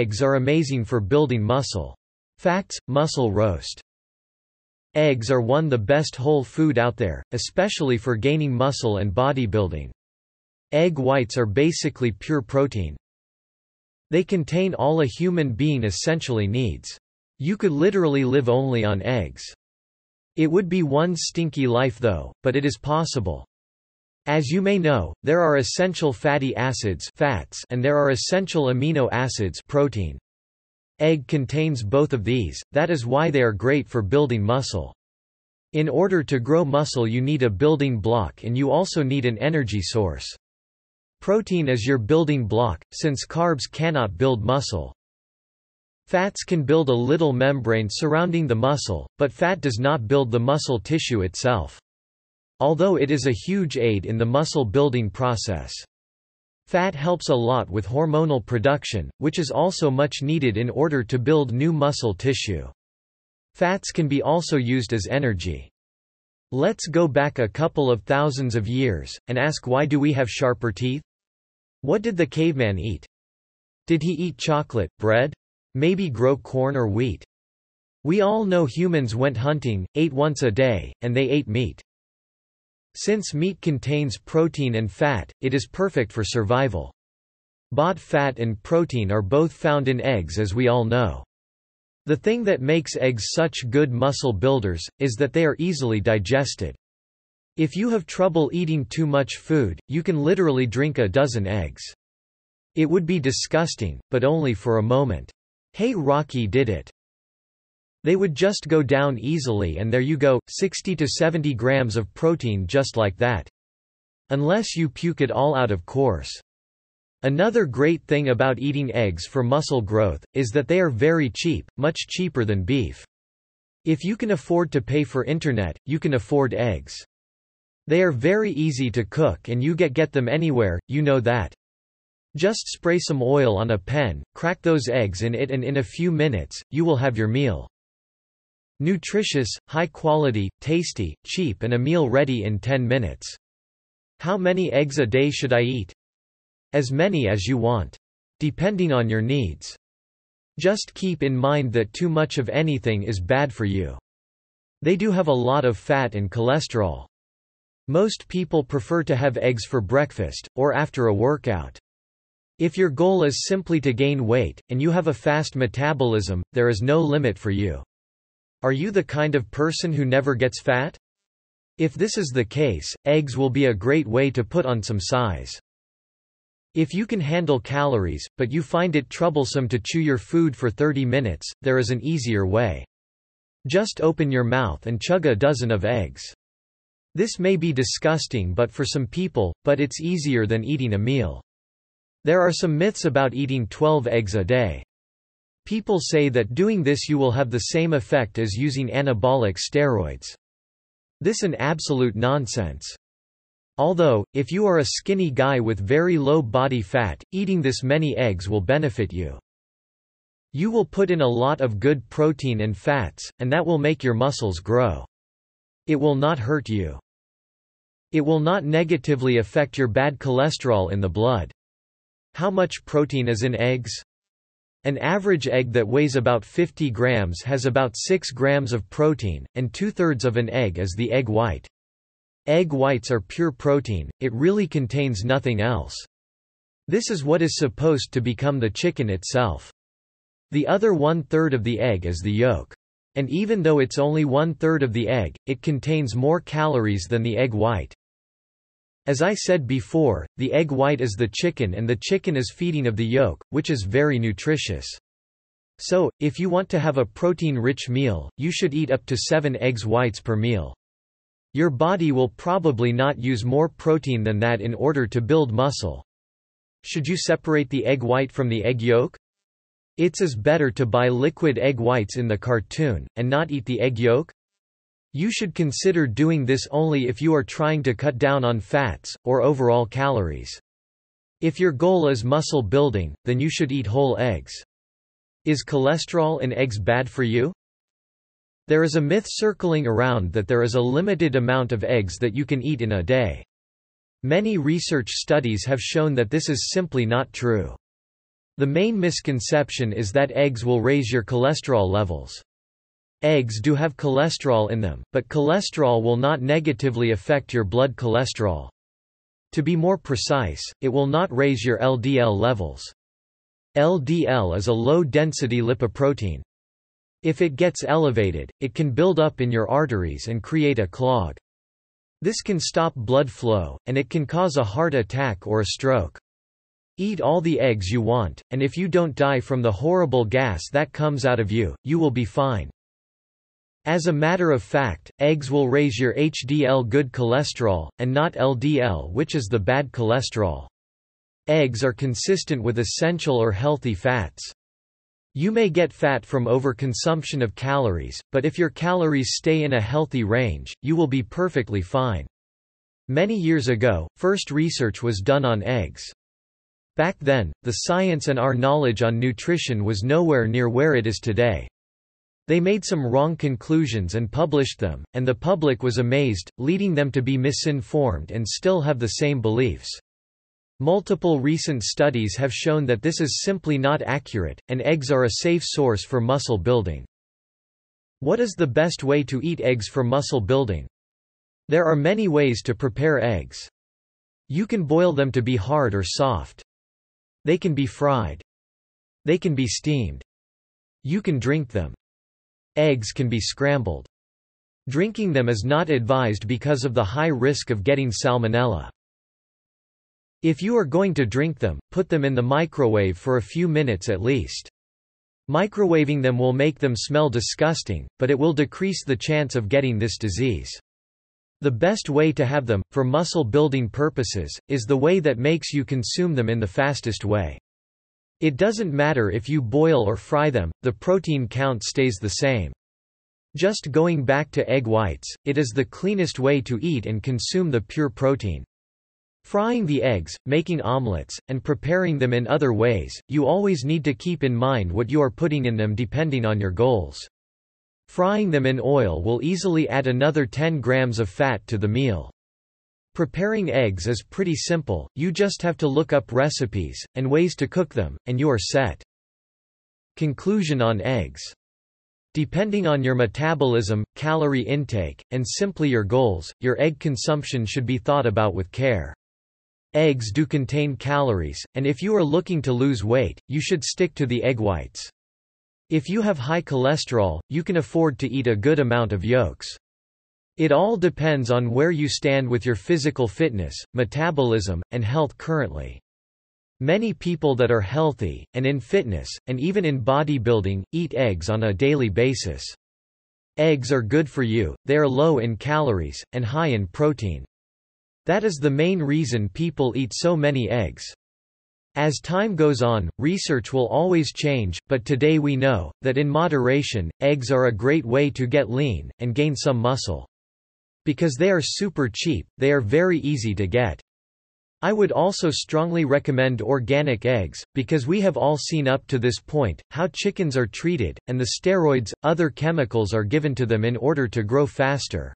Eggs are amazing for building muscle. Facts, muscle roast. Eggs are one of the best whole food out there, especially for gaining muscle and bodybuilding. Egg whites are basically pure protein. They contain all a human being essentially needs. You could literally live only on eggs. It would be one stinky life though, but it is possible. As you may know, there are essential fatty acids fats and there are essential amino acids protein. Egg contains both of these, that is why they are great for building muscle. In order to grow muscle you need a building block and you also need an energy source. Protein is your building block, since carbs cannot build muscle. Fats can build a little membrane surrounding the muscle, but fat does not build the muscle tissue itself although it is a huge aid in the muscle building process. Fat helps a lot with hormonal production, which is also much needed in order to build new muscle tissue. Fats can be also used as energy. Let's go back a couple of thousands of years, and ask why do we have sharper teeth? What did the caveman eat? Did he eat chocolate, bread? Maybe grow corn or wheat? We all know humans went hunting, ate once a day, and they ate meat. Since meat contains protein and fat, it is perfect for survival. Bought fat and protein are both found in eggs as we all know. The thing that makes eggs such good muscle builders, is that they are easily digested. If you have trouble eating too much food, you can literally drink a dozen eggs. It would be disgusting, but only for a moment. Hey Rocky did it. They would just go down easily and there you go, 60 to 70 grams of protein just like that. Unless you puke it all out of course. Another great thing about eating eggs for muscle growth, is that they are very cheap, much cheaper than beef. If you can afford to pay for internet, you can afford eggs. They are very easy to cook and you get get them anywhere, you know that. Just spray some oil on a pen, crack those eggs in it and in a few minutes, you will have your meal. Nutritious, high quality, tasty, cheap and a meal ready in 10 minutes. How many eggs a day should I eat? As many as you want. Depending on your needs. Just keep in mind that too much of anything is bad for you. They do have a lot of fat and cholesterol. Most people prefer to have eggs for breakfast, or after a workout. If your goal is simply to gain weight, and you have a fast metabolism, there is no limit for you. Are you the kind of person who never gets fat? If this is the case, eggs will be a great way to put on some size. If you can handle calories, but you find it troublesome to chew your food for 30 minutes, there is an easier way. Just open your mouth and chug a dozen of eggs. This may be disgusting but for some people, but it's easier than eating a meal. There are some myths about eating 12 eggs a day. People say that doing this you will have the same effect as using anabolic steroids. This an absolute nonsense. Although, if you are a skinny guy with very low body fat, eating this many eggs will benefit you. You will put in a lot of good protein and fats, and that will make your muscles grow. It will not hurt you. It will not negatively affect your bad cholesterol in the blood. How much protein is in eggs? An average egg that weighs about 50 grams has about 6 grams of protein, and two-thirds of an egg is the egg white. Egg whites are pure protein, it really contains nothing else. This is what is supposed to become the chicken itself. The other one-third of the egg is the yolk. And even though it's only one-third of the egg, it contains more calories than the egg white. As I said before, the egg white is the chicken and the chicken is feeding of the yolk, which is very nutritious. So, if you want to have a protein-rich meal, you should eat up to 7 eggs whites per meal. Your body will probably not use more protein than that in order to build muscle. Should you separate the egg white from the egg yolk? It's as better to buy liquid egg whites in the cartoon, and not eat the egg yolk? You should consider doing this only if you are trying to cut down on fats, or overall calories. If your goal is muscle building, then you should eat whole eggs. Is cholesterol in eggs bad for you? There is a myth circling around that there is a limited amount of eggs that you can eat in a day. Many research studies have shown that this is simply not true. The main misconception is that eggs will raise your cholesterol levels. Eggs do have cholesterol in them, but cholesterol will not negatively affect your blood cholesterol. To be more precise, it will not raise your LDL levels. LDL is a low-density lipoprotein. If it gets elevated, it can build up in your arteries and create a clog. This can stop blood flow, and it can cause a heart attack or a stroke. Eat all the eggs you want, and if you don't die from the horrible gas that comes out of you, you will be fine. As a matter of fact, eggs will raise your HDL good cholesterol, and not LDL which is the bad cholesterol. Eggs are consistent with essential or healthy fats. You may get fat from overconsumption of calories, but if your calories stay in a healthy range, you will be perfectly fine. Many years ago, first research was done on eggs. Back then, the science and our knowledge on nutrition was nowhere near where it is today. They made some wrong conclusions and published them, and the public was amazed, leading them to be misinformed and still have the same beliefs. Multiple recent studies have shown that this is simply not accurate, and eggs are a safe source for muscle building. What is the best way to eat eggs for muscle building? There are many ways to prepare eggs. You can boil them to be hard or soft. They can be fried. They can be steamed. You can drink them. Eggs can be scrambled. Drinking them is not advised because of the high risk of getting salmonella. If you are going to drink them, put them in the microwave for a few minutes at least. Microwaving them will make them smell disgusting, but it will decrease the chance of getting this disease. The best way to have them, for muscle building purposes, is the way that makes you consume them in the fastest way. It doesn't matter if you boil or fry them, the protein count stays the same. Just going back to egg whites, it is the cleanest way to eat and consume the pure protein. Frying the eggs, making omelets, and preparing them in other ways, you always need to keep in mind what you are putting in them depending on your goals. Frying them in oil will easily add another 10 grams of fat to the meal. Preparing eggs is pretty simple, you just have to look up recipes, and ways to cook them, and you are set. Conclusion on eggs. Depending on your metabolism, calorie intake, and simply your goals, your egg consumption should be thought about with care. Eggs do contain calories, and if you are looking to lose weight, you should stick to the egg whites. If you have high cholesterol, you can afford to eat a good amount of yolks. It all depends on where you stand with your physical fitness, metabolism, and health currently. Many people that are healthy, and in fitness, and even in bodybuilding, eat eggs on a daily basis. Eggs are good for you, they are low in calories, and high in protein. That is the main reason people eat so many eggs. As time goes on, research will always change, but today we know, that in moderation, eggs are a great way to get lean, and gain some muscle. Because they are super cheap, they are very easy to get. I would also strongly recommend organic eggs, because we have all seen up to this point, how chickens are treated, and the steroids, other chemicals are given to them in order to grow faster.